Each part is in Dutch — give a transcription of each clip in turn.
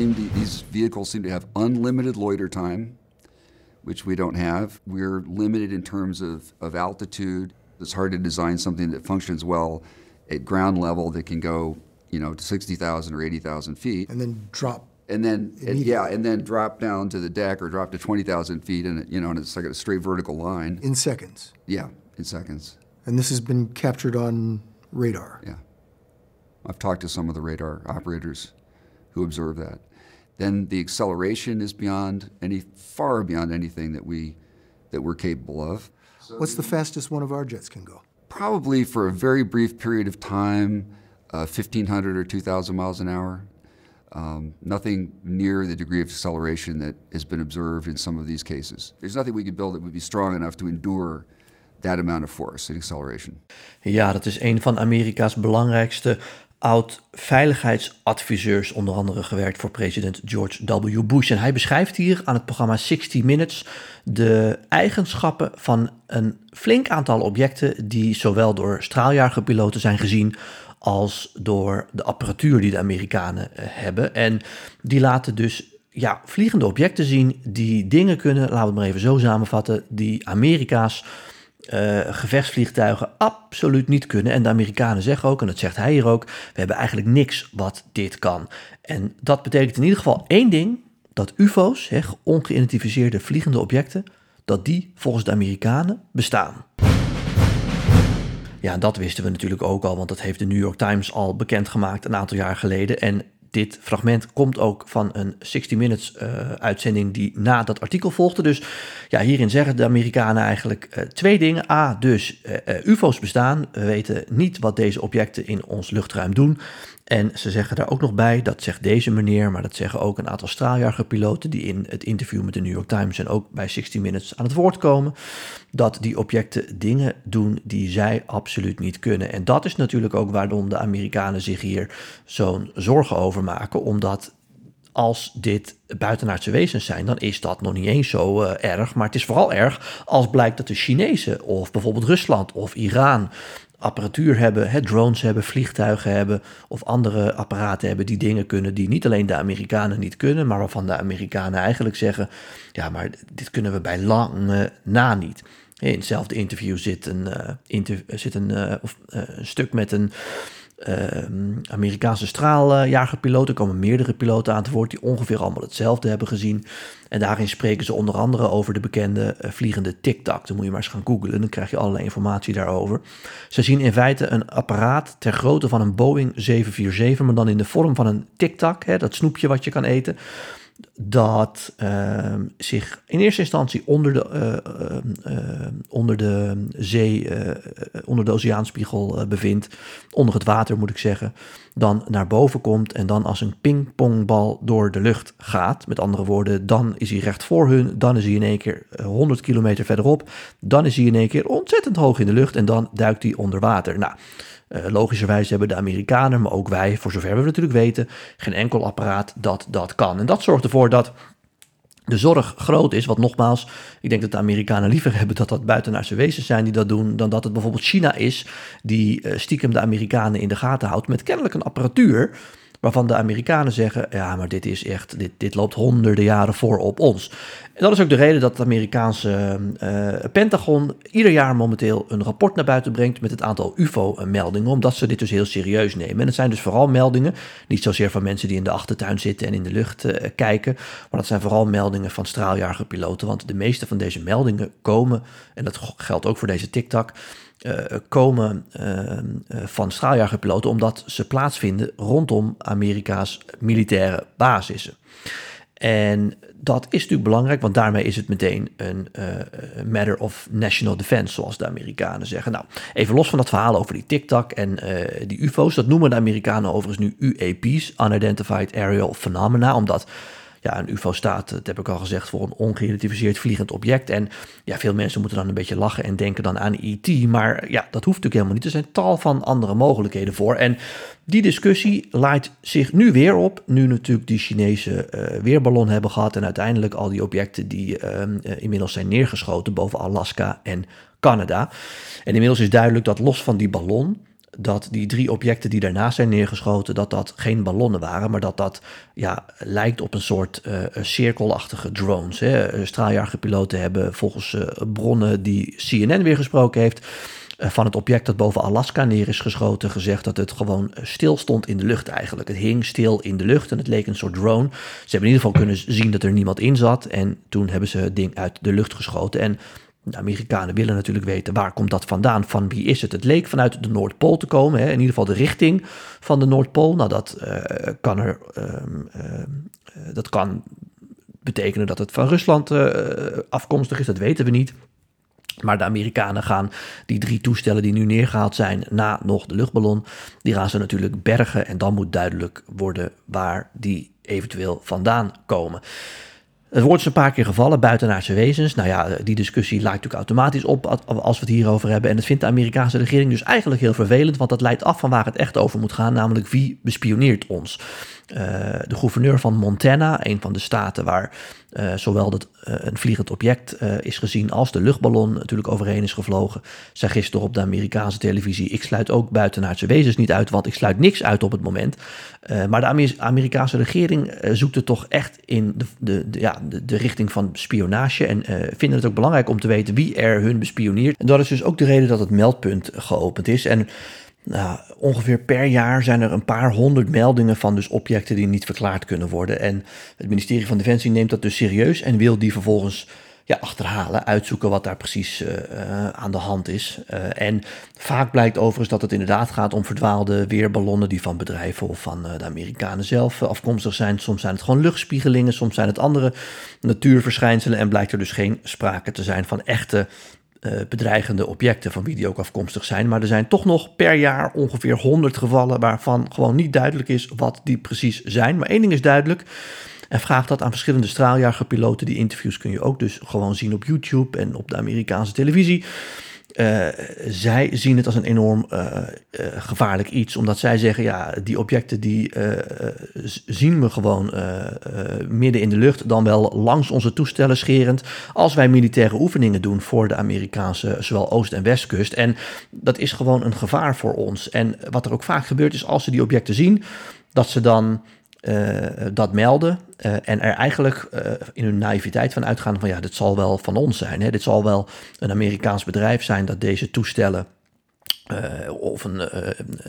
seem to, these vehicles seem to have unlimited loiter time, which we don't have. We're limited in terms of, of altitude. It's hard to design something that functions well at ground level that can go, you know, to 60,000 or 80,000 feet. And then drop. And then, and yeah, and then drop down to the deck or drop to 20,000 feet and, you know, and it's like a straight vertical line. In seconds. Yeah, in seconds. And this has been captured on radar. Yeah. I've talked to some of the radar operators who observe that. Then the acceleration is beyond any, far beyond anything that we, that we're capable of. What's the fastest one of our jets can go? Probably for a very brief period of time, uh, 1,500 or 2,000 miles an hour. Um, nothing near the degree of acceleration that has been observed in some of these cases. There's nothing we could build that would be strong enough to endure that amount of force and acceleration. Ja, dat is een van Amerika's belangrijkste oud-veiligheidsadviseurs, onder andere gewerkt voor president George W. Bush. En hij beschrijft hier aan het programma 60 Minutes de eigenschappen van een flink aantal objecten die zowel door straaljagerpiloten zijn gezien als door de apparatuur die de Amerikanen eh, hebben. En die laten dus ja, vliegende objecten zien die dingen kunnen, laten we het maar even zo samenvatten, die Amerika's uh, gevechtsvliegtuigen absoluut niet kunnen. En de Amerikanen zeggen ook, en dat zegt hij hier ook, we hebben eigenlijk niks wat dit kan. En dat betekent in ieder geval één ding, dat UFO's, he, ongeïdentificeerde vliegende objecten, dat die volgens de Amerikanen bestaan. Ja, dat wisten we natuurlijk ook al, want dat heeft de New York Times al bekendgemaakt een aantal jaar geleden. En dit fragment komt ook van een 60 Minutes uh, uitzending die na dat artikel volgde. Dus ja, hierin zeggen de Amerikanen eigenlijk uh, twee dingen. A, dus uh, UFO's bestaan. We weten niet wat deze objecten in ons luchtruim doen. En ze zeggen daar ook nog bij, dat zegt deze meneer, maar dat zeggen ook een aantal straaljagerpiloten die in het interview met de New York Times en ook bij 60 Minutes aan het woord komen, dat die objecten dingen doen die zij absoluut niet kunnen. En dat is natuurlijk ook waarom de Amerikanen zich hier zo'n zorgen over maken, omdat als dit buitenaardse wezens zijn, dan is dat nog niet eens zo uh, erg. Maar het is vooral erg als blijkt dat de Chinezen of bijvoorbeeld Rusland of Iran apparatuur hebben, drones hebben, vliegtuigen hebben of andere apparaten hebben die dingen kunnen die niet alleen de Amerikanen niet kunnen, maar waarvan de Amerikanen eigenlijk zeggen, ja, maar dit kunnen we bij lange na niet. In hetzelfde interview zit een, uh, zit een, uh, of, uh, een stuk met een Amerikaanse straaljagerpiloten. Er komen meerdere piloten aan het woord die ongeveer allemaal hetzelfde hebben gezien. En daarin spreken ze onder andere over de bekende uh, vliegende tic-tac. Dan moet je maar eens gaan googlen, dan krijg je allerlei informatie daarover. Ze zien in feite een apparaat ter grootte van een Boeing 747, maar dan in de vorm van een tic-tac, dat snoepje wat je kan eten dat uh, zich in eerste instantie onder de, uh, uh, onder de zee, onder de oceaanspiegel bevindt, onder het water moet ik zeggen, dan naar boven komt en dan als een pingpongbal door de lucht gaat. Met andere woorden, dan is hij recht voor hun, dan is hij in één keer 100 kilometer verderop, dan is hij in één keer ontzettend hoog in de lucht en dan duikt hij onder water. Nou, uh, logischerwijs hebben de Amerikanen, maar ook wij, voor zover we natuurlijk weten, geen enkel apparaat dat dat kan. En dat zorgt ervoor dat de zorg groot is. Wat nogmaals, ik denk dat de Amerikanen liever hebben dat dat buitenaardse wezens zijn die dat doen, dan dat het bijvoorbeeld China is die uh, stiekem de Amerikanen in de gaten houdt met kennelijk een apparatuur waarvan de Amerikanen zeggen: ja, maar dit is echt, dit, dit loopt honderden jaren voor op ons. En dat is ook de reden dat het Amerikaanse uh, Pentagon ieder jaar momenteel een rapport naar buiten brengt met het aantal UFO-meldingen, omdat ze dit dus heel serieus nemen. En het zijn dus vooral meldingen, niet zozeer van mensen die in de achtertuin zitten en in de lucht uh, kijken, maar dat zijn vooral meldingen van straaljagerpiloten, want de meeste van deze meldingen komen, en dat geldt ook voor deze TikTok, komen uh, van straaljagerpiloten omdat ze plaatsvinden rondom Amerika's militaire basissen. En dat is natuurlijk belangrijk, want daarmee is het meteen een matter of national defense, zoals de Amerikanen zeggen. Nou, even los van dat verhaal over die TikTok en die UFO's, dat noemen de Amerikanen overigens nu UAP's, Unidentified Aerial Phenomena, omdat ja, een UFO staat, dat heb ik al gezegd, voor een ongeïdentificeerd vliegend object. En ja, veel mensen moeten dan een beetje lachen en denken dan aan ET. Maar ja, dat hoeft natuurlijk helemaal niet. Er zijn tal van andere mogelijkheden voor. En die discussie laait zich nu weer op. Nu natuurlijk die Chinese uh, weerballon hebben gehad. En uiteindelijk al die objecten die uh, inmiddels zijn neergeschoten boven Alaska en Canada. En inmiddels is duidelijk dat los van die ballon dat die drie objecten die daarnaast zijn neergeschoten, dat dat geen ballonnen waren, maar dat dat ja, lijkt op een soort uh, cirkelachtige drones. Hè. Straaljagerpiloten hebben volgens uh, bronnen die CNN weer gesproken heeft, van het object dat boven Alaska neer is geschoten gezegd dat het gewoon stil stond in de lucht eigenlijk. Het hing stil in de lucht en het leek een soort drone. Ze hebben in ieder geval kunnen zien dat er niemand in zat en toen hebben ze het ding uit de lucht geschoten. En de Amerikanen willen natuurlijk weten waar komt dat vandaan, van wie is het. Het leek vanuit de Noordpool te komen, hè? in ieder geval de richting van de Noordpool. Nou, dat uh, kan er, um, uh, dat kan betekenen dat het van Rusland uh, afkomstig is, dat weten we niet. Maar de Amerikanen gaan die drie toestellen die nu neergehaald zijn na nog de luchtballon, die gaan ze natuurlijk bergen en dan moet duidelijk worden waar die eventueel vandaan komen. Het woord is een paar keer gevallen, buitenaardse wezens. Nou ja, die discussie lijkt natuurlijk automatisch op als we het hierover hebben. En dat vindt de Amerikaanse regering dus eigenlijk heel vervelend, want dat leidt af van waar het echt over moet gaan, namelijk wie bespioneert ons. Uh, de gouverneur van Montana, een van de staten waar uh, zowel dat, uh, een vliegend object is gezien als de luchtballon natuurlijk overheen is gevlogen, zei gisteren op de Amerikaanse televisie: Ik sluit ook buitenaardse wezens niet uit, want ik sluit niks uit op het moment. maar de Amer Amerikaanse regering zoekt het toch echt in de, de, de ja, de, de, richting van spionage en vinden het ook belangrijk om te weten wie er hun bespioneert. En dat is dus ook de reden dat het meldpunt geopend is. En nou, ongeveer per jaar zijn er een paar honderd meldingen van dus objecten die niet verklaard kunnen worden. En het ministerie van Defensie neemt dat dus serieus en wil die vervolgens ja, achterhalen, uitzoeken wat daar precies uh, aan de hand is. Uh, en vaak blijkt overigens dat het inderdaad gaat om verdwaalde weerballonnen die van bedrijven of van de Amerikanen zelf afkomstig zijn. Soms zijn het gewoon luchtspiegelingen, soms zijn het andere natuurverschijnselen en blijkt er dus geen sprake te zijn van echte uh, bedreigende objecten van wie die ook afkomstig zijn. Maar er zijn toch nog per jaar ongeveer 100 gevallen waarvan gewoon niet duidelijk is wat die precies zijn. Maar één ding is duidelijk. En vraag dat aan verschillende straaljagerpiloten. Die interviews kun je ook dus gewoon zien op YouTube en op de Amerikaanse televisie. Uh, zij zien het als een enorm uh, gevaarlijk iets, omdat zij zeggen, ja, die objecten die zien we gewoon midden in de lucht, dan wel langs onze toestellen scherend, als wij militaire oefeningen doen voor de Amerikaanse zowel Oost- en Westkust. En dat is gewoon een gevaar voor ons. En wat er ook vaak gebeurt is, als ze die objecten zien, dat ze dan uh, dat melden uh, en er eigenlijk uh, in hun naïviteit van uitgaan van ja, dit zal wel van ons zijn. Hè? Dit zal wel een Amerikaans bedrijf zijn dat deze toestellen of een,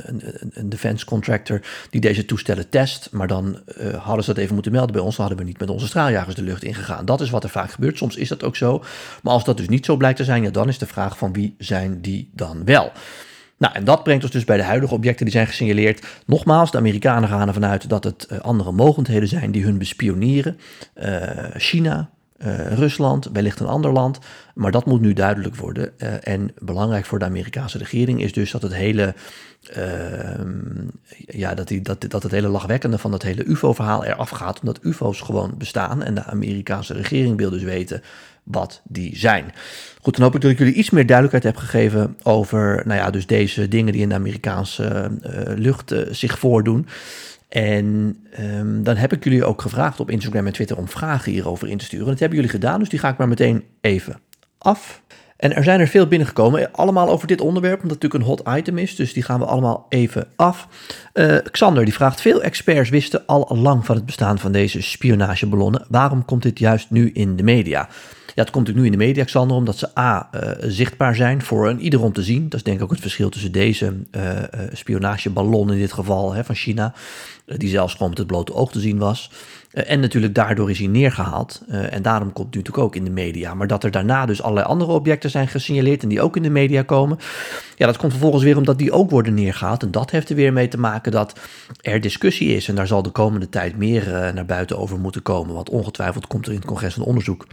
een, een, defense contractor die deze toestellen test. Maar dan hadden ze dat even moeten melden bij ons. Dan hadden we niet met onze straaljagers de lucht ingegaan. Dat is wat er vaak gebeurt. Soms is dat ook zo. Maar als dat dus niet zo blijkt te zijn, ja, dan is de vraag van wie zijn die dan wel? Nou, en dat brengt ons dus bij de huidige objecten die zijn gesignaleerd. Nogmaals, de Amerikanen gaan ervan uit dat het uh, andere mogendheden zijn die hun bespioneren. Uh, China, uh, Rusland, wellicht een ander land. Maar dat moet nu duidelijk worden. en belangrijk voor de Amerikaanse regering is dus dat het hele, ehm, ja, dat, die, dat, dat het hele lachwekkende van dat hele UFO-verhaal eraf gaat. Omdat UFO's gewoon bestaan. En de Amerikaanse regering wil dus weten wat die zijn. Goed, dan hoop ik dat ik jullie iets meer duidelijkheid heb gegeven over, nou ja, dus deze dingen die in de Amerikaanse uh, lucht zich voordoen. En um, dan heb ik jullie ook gevraagd op Instagram en Twitter om vragen hierover in te sturen. Dat hebben jullie gedaan, dus die ga ik maar meteen even af. En er zijn er veel binnengekomen, allemaal over dit onderwerp, omdat het natuurlijk een hot item is. Dus die gaan we allemaal even af. Uh, Xander die vraagt, veel experts wisten al lang van het bestaan van deze spionageballonnen. Waarom komt dit juist nu in de media? Ja, het komt natuurlijk nu in de media, Xander, omdat ze A, uh, zichtbaar zijn voor een ieder om te zien. Dat is denk ik ook het verschil tussen deze uh, spionageballon in dit geval hè, van China, die zelfs gewoon met het blote oog te zien was. en natuurlijk daardoor is hij neergehaald. en daarom komt het natuurlijk ook in de media. Maar dat er daarna dus allerlei andere objecten zijn gesignaleerd en die ook in de media komen. Ja, dat komt vervolgens weer omdat die ook worden neergehaald. En dat heeft er weer mee te maken dat er discussie is. En daar zal de komende tijd meer naar buiten over moeten komen. Want ongetwijfeld komt er in het congres een onderzoek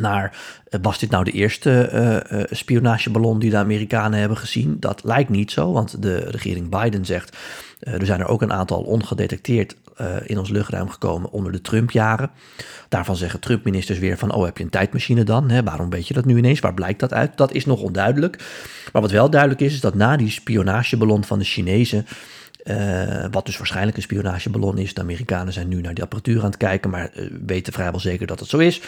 naar eh, was dit nou de eerste uh, spionageballon die de Amerikanen hebben gezien? Dat lijkt niet zo, want de regering Biden zegt er zijn er ook een aantal ongedetecteerd in ons luchtruim gekomen onder de Trump-jaren. Daarvan zeggen Trump-ministers weer van, oh heb je een tijdmachine dan? Hè? Waarom weet je dat nu ineens? Waar blijkt dat uit? Dat is nog onduidelijk. Maar wat wel duidelijk is, is dat na die spionageballon van de Chinezen wat dus waarschijnlijk een spionageballon is. De Amerikanen zijn nu naar die apparatuur aan het kijken, maar weten vrijwel zeker dat het zo is.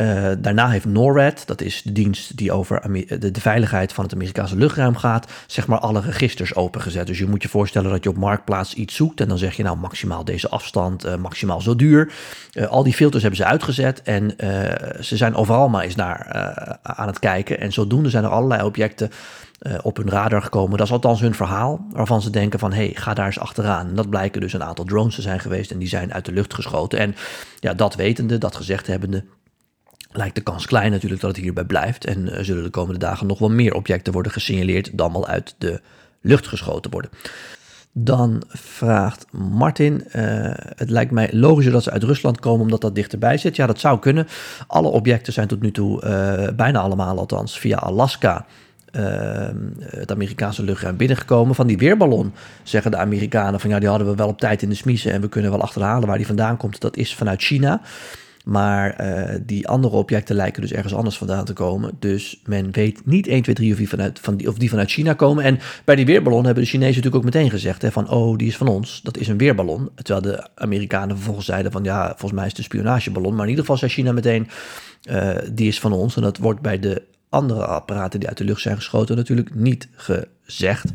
Uh, daarna heeft NORAD, dat is de dienst die over de, de, veiligheid van het Amerikaanse luchtruim gaat, zeg maar alle registers opengezet. Dus je moet je voorstellen dat je op Marktplaats iets zoekt en dan zeg je nou maximaal deze afstand, uh, maximaal zo duur. Uh, al die filters hebben ze uitgezet en ze zijn overal maar eens naar aan het kijken. En zodoende zijn er allerlei objecten op hun radar gekomen. Dat is althans hun verhaal, waarvan ze denken van... hé, hey, ga daar eens achteraan. En dat blijken dus een aantal drones te zijn geweest... en die zijn uit de lucht geschoten. En ja, dat wetende, dat gezegd hebbende lijkt de kans klein natuurlijk dat het hierbij blijft. En uh, zullen de komende dagen nog wel meer objecten worden gesignaleerd dan wel uit de lucht geschoten worden. Dan vraagt Martin, uh, het lijkt mij logischer dat ze uit Rusland komen omdat dat dichterbij zit. Ja, dat zou kunnen. Alle objecten zijn tot nu toe, uh, bijna allemaal althans, via Alaska het Amerikaanse luchtruim binnengekomen. Van die weerballon zeggen de Amerikanen van ja, die hadden we wel op tijd in de smiezen en we kunnen wel achterhalen waar die vandaan komt. Dat is vanuit China. Maar uh, die andere objecten lijken dus ergens anders vandaan te komen. Dus men weet niet 1, 2, 3 of die vanuit, van die, of die vanuit China komen. En bij die weerballon hebben de Chinezen natuurlijk ook meteen gezegd: hè, van oh, die is van ons. Dat is een weerballon. Terwijl de Amerikanen vervolgens zeiden: van ja, volgens mij is het een spionageballon. Maar in ieder geval zei China meteen: uh, die is van ons. En dat wordt bij de andere apparaten die uit de lucht zijn geschoten natuurlijk niet gezegd.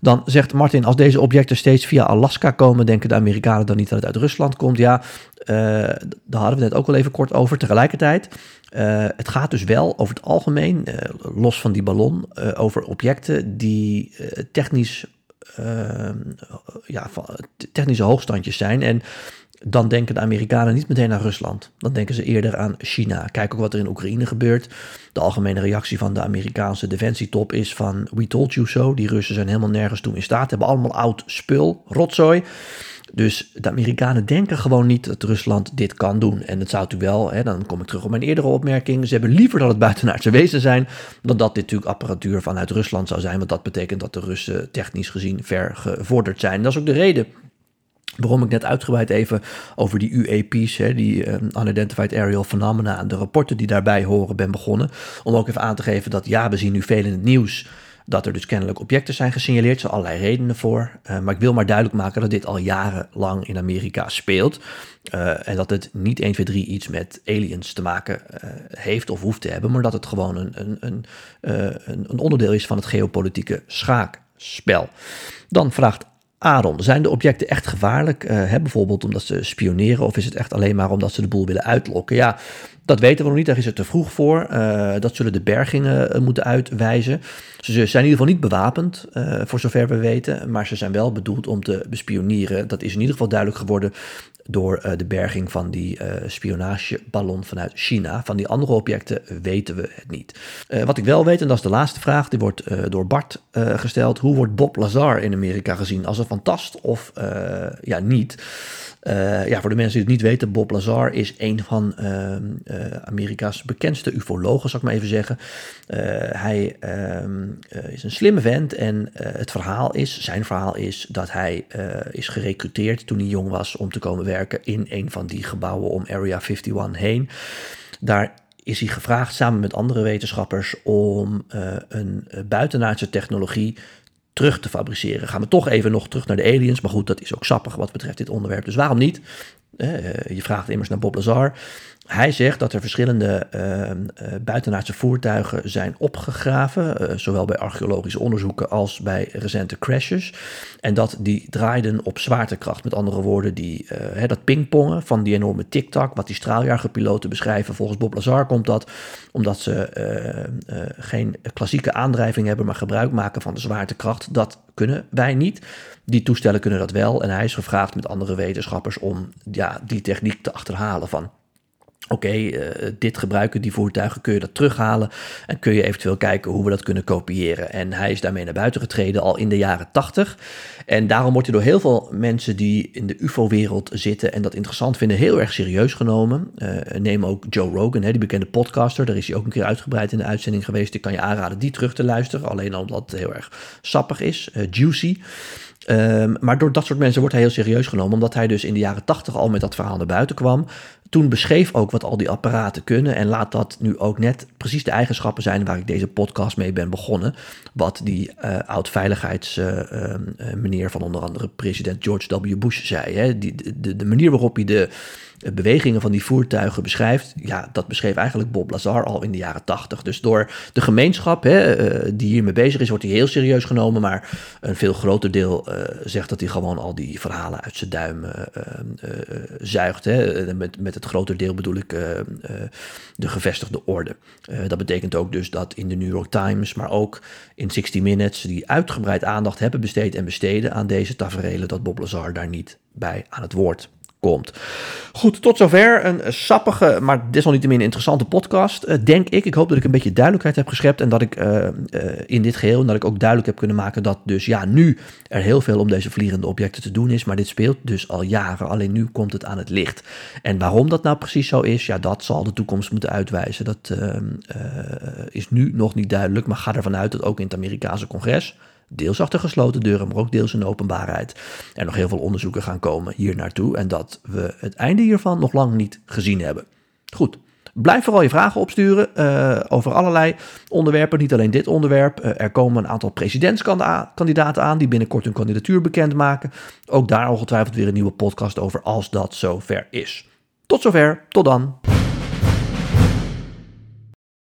Dan zegt Martin, als deze objecten steeds via Alaska komen, denken de Amerikanen dan niet dat het uit Rusland komt? Ja, uh, daar hadden we net ook al even kort over. Tegelijkertijd, uh, het gaat dus wel over het algemeen, uh, los van die ballon, over objecten die technisch, ja, technische hoogstandjes zijn. En dan denken de Amerikanen niet meteen aan Rusland. Dan denken ze eerder aan China. Kijk ook wat er in Oekraïne gebeurt. De algemene reactie van de Amerikaanse defensietop is van we told you so. Die Russen zijn helemaal nergens toe in staat. Hebben allemaal oud spul, rotzooi. Dus de Amerikanen denken gewoon niet dat Rusland dit kan doen. En dat zou natuurlijk wel, hè, dan kom ik terug op mijn eerdere opmerking. Ze hebben liever dat het buitenaardse wezen zijn, dan dat dit natuurlijk apparatuur vanuit Rusland zou zijn. Want dat betekent dat de Russen technisch gezien ver gevorderd zijn. Dat is ook de reden Waarom ik net uitgebreid even over die UAP's, hè, die uh, Unidentified Aerial Phenomena, en de rapporten die daarbij horen, ben begonnen. Om ook even aan te geven dat ja, we zien nu veel in het nieuws dat er dus kennelijk objecten zijn gesignaleerd. Er zijn allerlei redenen voor. Uh, maar ik wil maar duidelijk maken dat dit al jarenlang in Amerika speelt. Uh, en dat het niet 1, 2, 3 iets met aliens te maken uh, heeft of hoeft te hebben. Maar dat het gewoon een, een, een, een onderdeel is van het geopolitieke schaakspel. Dan vraagt Aaron, zijn de objecten echt gevaarlijk? Uh, hè, bijvoorbeeld omdat ze spioneren of is het echt alleen maar omdat ze de boel willen uitlokken? Ja, dat weten we nog niet, daar is het te vroeg voor. Uh, dat zullen de bergingen uh, moeten uitwijzen. Ze zijn in ieder geval niet bewapend, uh, voor zover we weten. Maar ze zijn wel bedoeld om te bespioneren. Dat is in ieder geval duidelijk geworden door de berging van die spionageballon vanuit China. Van die andere objecten weten we het niet. wat ik wel weet, en dat is de laatste vraag, die wordt door Bart gesteld. Hoe wordt Bob Lazar in Amerika gezien? Als een fantast of ja, niet? Uh, ja, voor de mensen die het niet weten, Bob Lazar is een van uh, uh, Amerika's bekendste ufologen, zal ik maar even zeggen. Eh, hij ehm, is een slimme vent en het verhaal is, zijn verhaal is, dat hij is gerecruiteerd toen hij jong was om te komen werken in een van die gebouwen om Area 51 heen. Daar is hij gevraagd samen met andere wetenschappers om een buitenaardse technologie terug te fabriceren. Gaan we toch even nog terug naar de aliens. Maar goed, dat is ook sappig wat betreft dit onderwerp. Dus waarom niet? Eh, je vraagt immers naar Bob Lazar. Hij zegt dat er verschillende uh, buitenaardse voertuigen zijn opgegraven, uh, zowel bij archeologische onderzoeken als bij recente crashes. En dat die draaiden op zwaartekracht. Met andere woorden, die, uh, dat pingpongen van die enorme tic-tac, wat die straaljagerpiloten beschrijven. Volgens Bob Lazar komt dat omdat ze geen klassieke aandrijving hebben, maar gebruik maken van de zwaartekracht. Dat kunnen wij niet. Die toestellen kunnen dat wel. En hij is gevraagd met andere wetenschappers om ja, die techniek te achterhalen van Oké, uh, dit gebruiken die voertuigen, kun je dat terughalen en kun je eventueel kijken hoe we dat kunnen kopiëren. En hij is daarmee naar buiten getreden al in de jaren 80. En daarom wordt hij door heel veel mensen die in de UFO-wereld zitten en dat interessant vinden, heel erg serieus genomen. Uh, neem ook Joe Rogan, hè, die bekende podcaster. Daar is hij ook een keer uitgebreid in de uitzending geweest. Ik kan je aanraden die terug te luisteren, alleen omdat het heel erg sappig is, uh, juicy. Um, maar door dat soort mensen wordt hij heel serieus genomen, omdat hij dus in de jaren tachtig al met dat verhaal naar buiten kwam. Toen beschreef ook wat al die apparaten kunnen en laat dat nu ook net precies de eigenschappen zijn waar ik deze podcast mee ben begonnen. Wat die uh, oud-veiligheidsmeneer uh, uh, van onder andere president George W. Bush zei. Hè? Die, de, de manier waarop hij de bewegingen van die voertuigen beschrijft, ja, dat beschreef eigenlijk Bob Lazar al in de jaren 80. Dus door de gemeenschap hè, die hiermee bezig is, wordt hij heel serieus genomen, maar een veel groter deel zegt dat hij gewoon al die verhalen uit zijn duim zuigt. Hè. Met, met het groter deel bedoel ik de gevestigde orde. dat betekent ook dus dat in de New York Times, maar ook in 60 Minutes, die uitgebreid aandacht hebben besteed en besteden aan deze taferelen, dat Bob Lazar daar niet bij aan het woord komt. Goed, tot zover een sappige, maar desalniettemin interessante podcast, uh, denk ik. Ik hoop dat ik een beetje duidelijkheid heb geschept en dat ik uh, uh, in dit geheel, dat ik ook duidelijk heb kunnen maken dat dus ja, nu er heel veel om deze vliegende objecten te doen is, maar dit speelt dus al jaren, alleen nu komt het aan het licht. En waarom dat nou precies zo is, ja, dat zal de toekomst moeten uitwijzen. Dat is nu nog niet duidelijk, maar ga ervan uit dat ook in het Amerikaanse congres deels achter gesloten deuren, maar ook deels in de openbaarheid. Er nog heel veel onderzoeken gaan komen hier naartoe en dat we het einde hiervan nog lang niet gezien hebben. Goed. Blijf vooral je vragen opsturen uh, over allerlei onderwerpen, niet alleen dit onderwerp. Uh, er komen een aantal presidentskandidaten aan die binnenkort hun kandidatuur bekendmaken. Ook daar ongetwijfeld weer een nieuwe podcast over als dat zover is. Tot zover, tot dan.